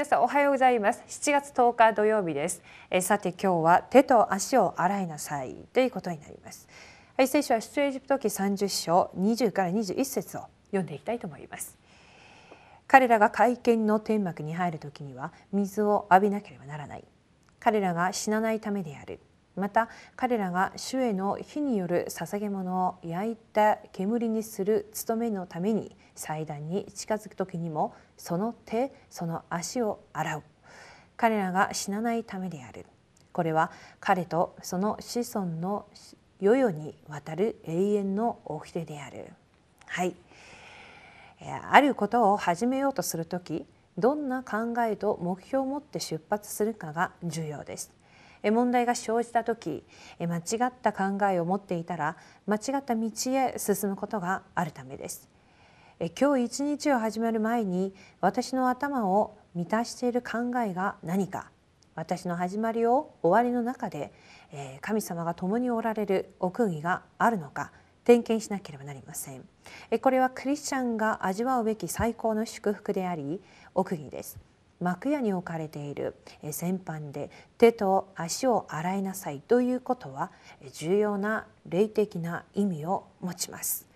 皆さんおはようございます。7月10日土曜日です。えさて今日は手と足を洗いなさいということになります。はい聖書は出エジプト記30章20から21節を読んでいきたいと思います。彼らが会見の天幕に入る時には水を浴びなければならない。彼らが死なないためである。また彼らが主への火による捧げ物を焼いた煙にする務めのために祭壇に近づく時にもその手その足を洗う。彼らが死なないためである。これは彼とその子孫の世々にわたる永遠の掟である。はい。あることを始めようとする時どんな考えと目標を持って出発するかが重要です。問題が生じた時間違った考えを持っていたら間違った道へ進むことがあるためです。今日一日を始める前に私の頭を満たしている考えが何か私の始まりを終わりの中で神様が共におられる奥義があるのか点検しなければなりません。これはクリスチャンが味わうべき最高の祝福であり奥義です。幕屋に置かれている。先般で手と足を洗いなさいということは重要な霊的な意味を持ちます。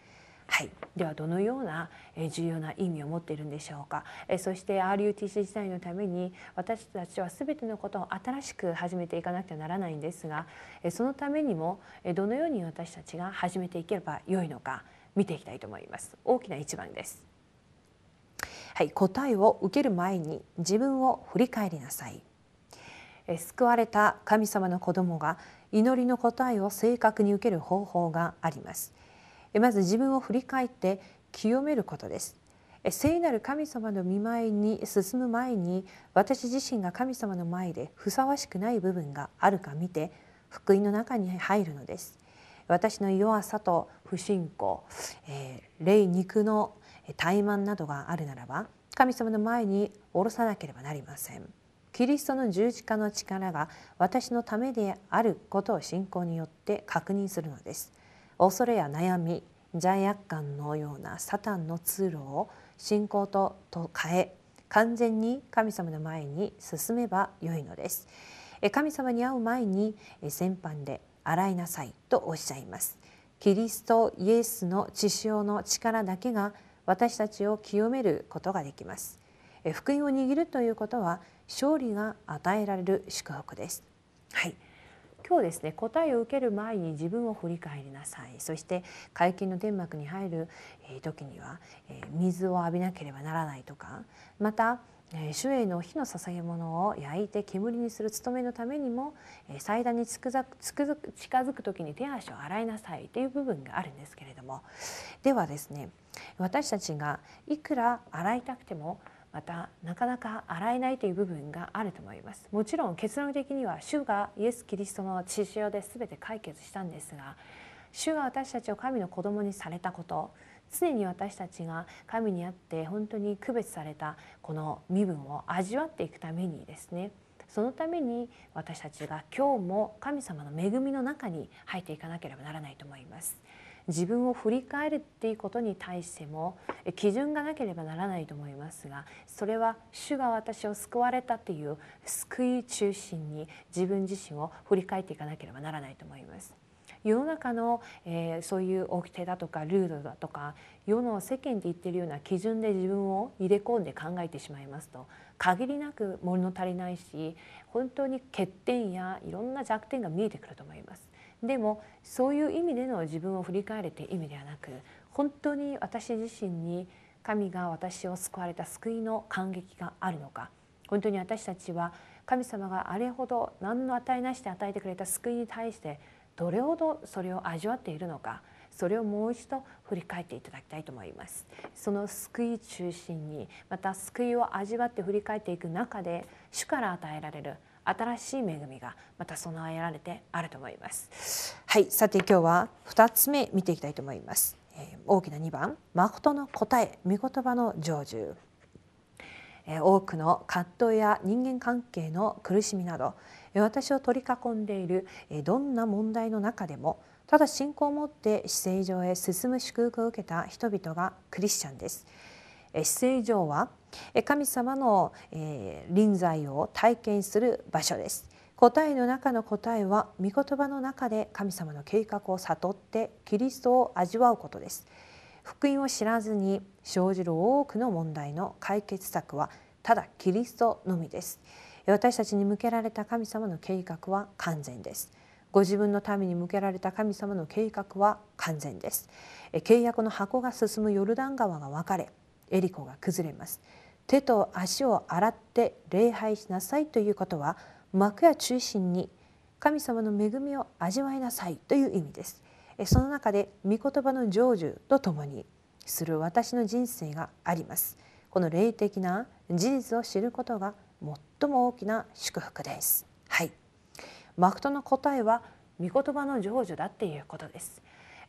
はい、ではどのような重要な意味を持っているんでしょうか。そして RUTC 時代のために私たちは全てのことを新しく始めていかなくてはならないんですがそのためにもどのように私たちが始めていけばよいのか見ていきたいと思います。大きな一番です。はい、答えを受ける前に自分を振り返りなさい。救われた神様の子供が祈りの答えを正確に受ける方法があります。まず自分を振り返って清めることです。聖なる神様の見舞いに進む前に私自身が神様の前でふさわしくない部分があるか見て福音の中に入るのです。私の弱さと不信仰、えー、霊肉の怠慢などがあるならば神様の前に下ろさなければなりません。キリストの十字架の力が私のためであることを信仰によって確認するのです。恐れや悩み罪悪感のようなサタンの通路を信仰とと変え完全に神様の前に進めばよいのです。神様に会う前に先般で洗いなさいとおっしゃいます。キリストイエスの血潮の力だけが私たちを清めることができます。福音を握るということは勝利が与えられる祝福です。はい。今日ですね答えを受ける前に自分を振り返りなさい。そして会見の天幕に入る時には水を浴びなければならないとかまた主への火の捧げ物を焼いて煙にする務めのためにも祭壇に近づく時に手足を洗いなさいという部分があるんですけれども。ではですね私たちがいくら洗いたくてもまたなかなか洗えないという部分があると思います。もちろん結論的には主がイエス・キリストの血潮で全て解決したんですが主が私たちを神の子供にされたこと常に私たちが神にあって本当に区別されたこの身分を味わっていくためにですねそのために私たちが今日も神様の恵みの中に入っていかなければならないと思います。自分を振り返るっていうことに対しても基準がなければならないと思いますがそれは主が私を救われたっていう救い中心に自分自身を振り返っていかなければならないと思います。世の中の、えー、そういう掟だとかルールだとか世の世間で言ってるような基準で自分を入れ込んで考えてしまいますと限りなく物足りないし本当に欠点やいろんな弱点が見えてくると思います。でもそういう意味での自分を振り返るという意味ではなく本当に私自身に神が私を救われた救いの感激があるのか本当に私たちは神様があれほど何の与えなしで与えてくれた救いに対してどれほどそれを味わっているのかそれをもう一度振り返っていただきたいと思います。その救い中心にまた救いを味わって振り返っていく中で主から与えられる新しい恵みがまた備えられてあると思います。はいさて今日は2つ目見ていきたいと思います、えー、大きな2番誠の答え御言葉の成就。多くの葛藤や人間関係の苦しみなど私を取り囲んでいるどんな問題の中でもただ信仰を持って死聖上へ進む祝福を受けた人々がクリスチャンです。死聖上は神様の、臨在を体験する場所です答えの中の答えは御言葉の中で神様の計画を悟ってキリストを味わうことです福音を知らずに生じる多くの問題の解決策はただキリストのみです。私たちに向けられた神様の計画は完全です。ご自分のために向けられた神様の計画は完全です。契約の箱が進むヨルダン川が分かれエリコが崩れます。手と足を洗って礼拝しなさいということは幕屋中心に神様の恵みを味わいなさいという意味です。その中で御言葉の成就とともにする私の人生があります。この霊的な事実を知ることが最も大きな祝福です。はい。マクトの答えは御言葉の成就だっていうことです。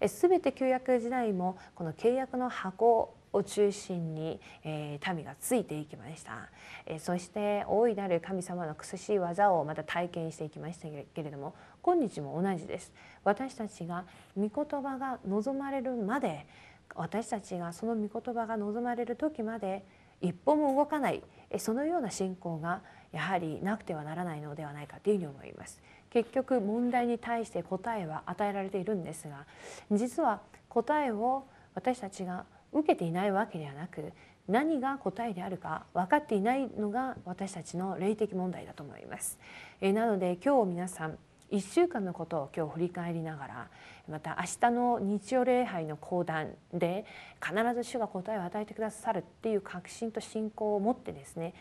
すべて旧約時代もこの契約の箱を中心に、えー、民がついていきました、えー、そして大いなる神様の苦しい技をまた体験していきましたけれども今日も同じです。私たちが御言葉が望まれるまで私たちがその御言葉が望まれる時まで一歩も動かない。そのような信仰がやはりなくてはならないのではないかというふうに思います。結局問題に対して答えは与えられているんですが実は答えを私たちが受けていないわけではなく何が答えであるか分かっていないのが私たちの霊的問題だと思います。えなので今日皆さん1週間のことを今日振り返りながらまた明日の日曜礼拝の講談で必ず主が答えを与えてくださるっていう確信と信仰を持ってですね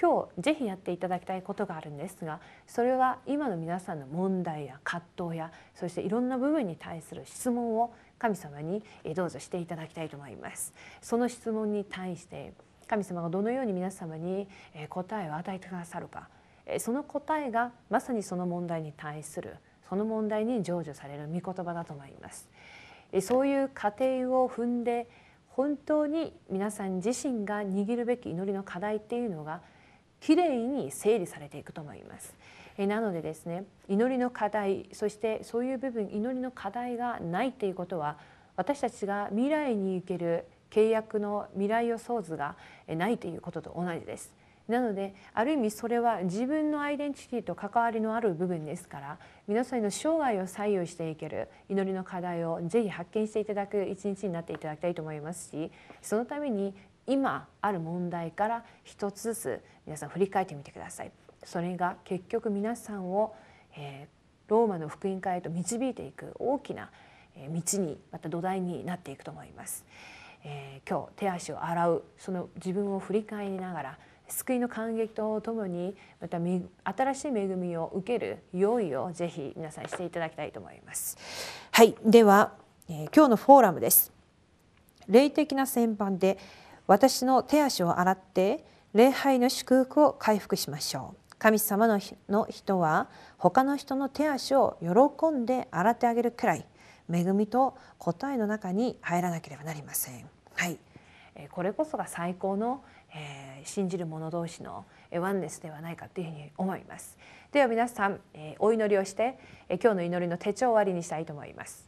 今日ぜひやっていただきたいことがあるんですがそれは今の皆さんの問題や葛藤やそしていろんな部分に対する質問を神様にどうぞしていただきたいと思います。その質問に対して神様がどのように皆様に答えを与えてくださるか。その答えがまさにその問題に対するその問題に成就される御言葉だと思います。そういう過程を踏んで本当に皆さん自身が握るべき祈りの課題っていうのがきれいに整理されていくと思います。なのでですね祈りの課題そしてそういう部分祈りの課題がないっていうことは私たちが未来に行ける契約の未来予想図がないということと同じです。なのである意味それは自分のアイデンティティと関わりのある部分ですから皆さんの生涯を左右していける祈りの課題をぜひ発見していただく一日になっていただきたいと思いますしそのために今ある問題から一つずつ皆さん振り返ってみてください。それが結局皆さんを、えー、ローマの福音会へと導いていく大きな道にまた土台になっていくと思います。えー、今日手足を洗うその自分を振り返りながら救いの感激とともにまた新しい恵みを受ける用意をぜひ皆さんしていただきたいと思います。はい、では、えー、今日のフォーラムです。霊的な旋盤で私の手足を洗って礼拝の祝福を回復しましょう。神様の人は他の人の手足を喜んで洗ってあげるくらい恵みと答えの中に入らなければなりません。はい、これこそが最高の、えー、信じる者同士のワンネスではないかというふうに思います。では皆さん、えー、お祈りをして、えー、今日の祈りの手帳を終わりにしたいと思います。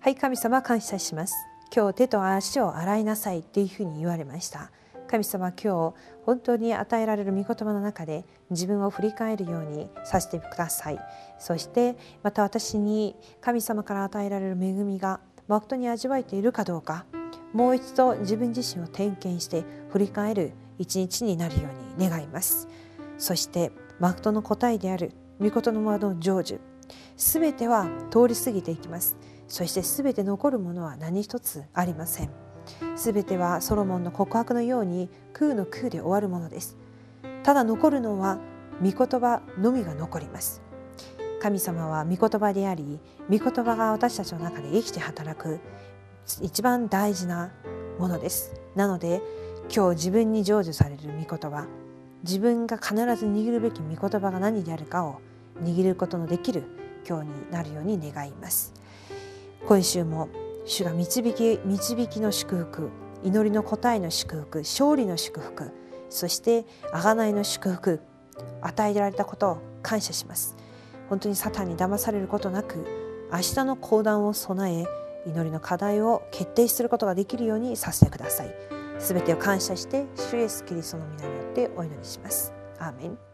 はい神様感謝します。今日手と足を洗いなさいっていうふうに言われました。神様今日本当に与えられる御言葉の中で自分を振り返るようにさせてください。そしてまた私に神様から与えられる恵みが誠に味わえているかどうかもう一度自分自身を点検して振り返る一日になるように願います。そして誠の答えである御言の間の成就すべては通り過ぎていきます。そしてすべて残るものは何一つありません。すべてはソロモンの告白のように空の空で終わるものです。ただ残るのは御言葉のみが残ります。神様は御言葉であり御言葉が私たちの中で生きて働く一番大事なものです。なので今日自分に成就される御言葉自分が必ず握るべき御言葉が何であるかを握ることのできる今日になるように願います。今週も主が導き導きの祝福祈りの答えの祝福勝利の祝福そして贖いの祝福与えられたことを感謝します。本当にサタンに騙されることなく明日の講談を備え祈りの課題を決定することができるようにさせてください。すべてを感謝して主イエスキリストの皆によってお祈りします。アーメン。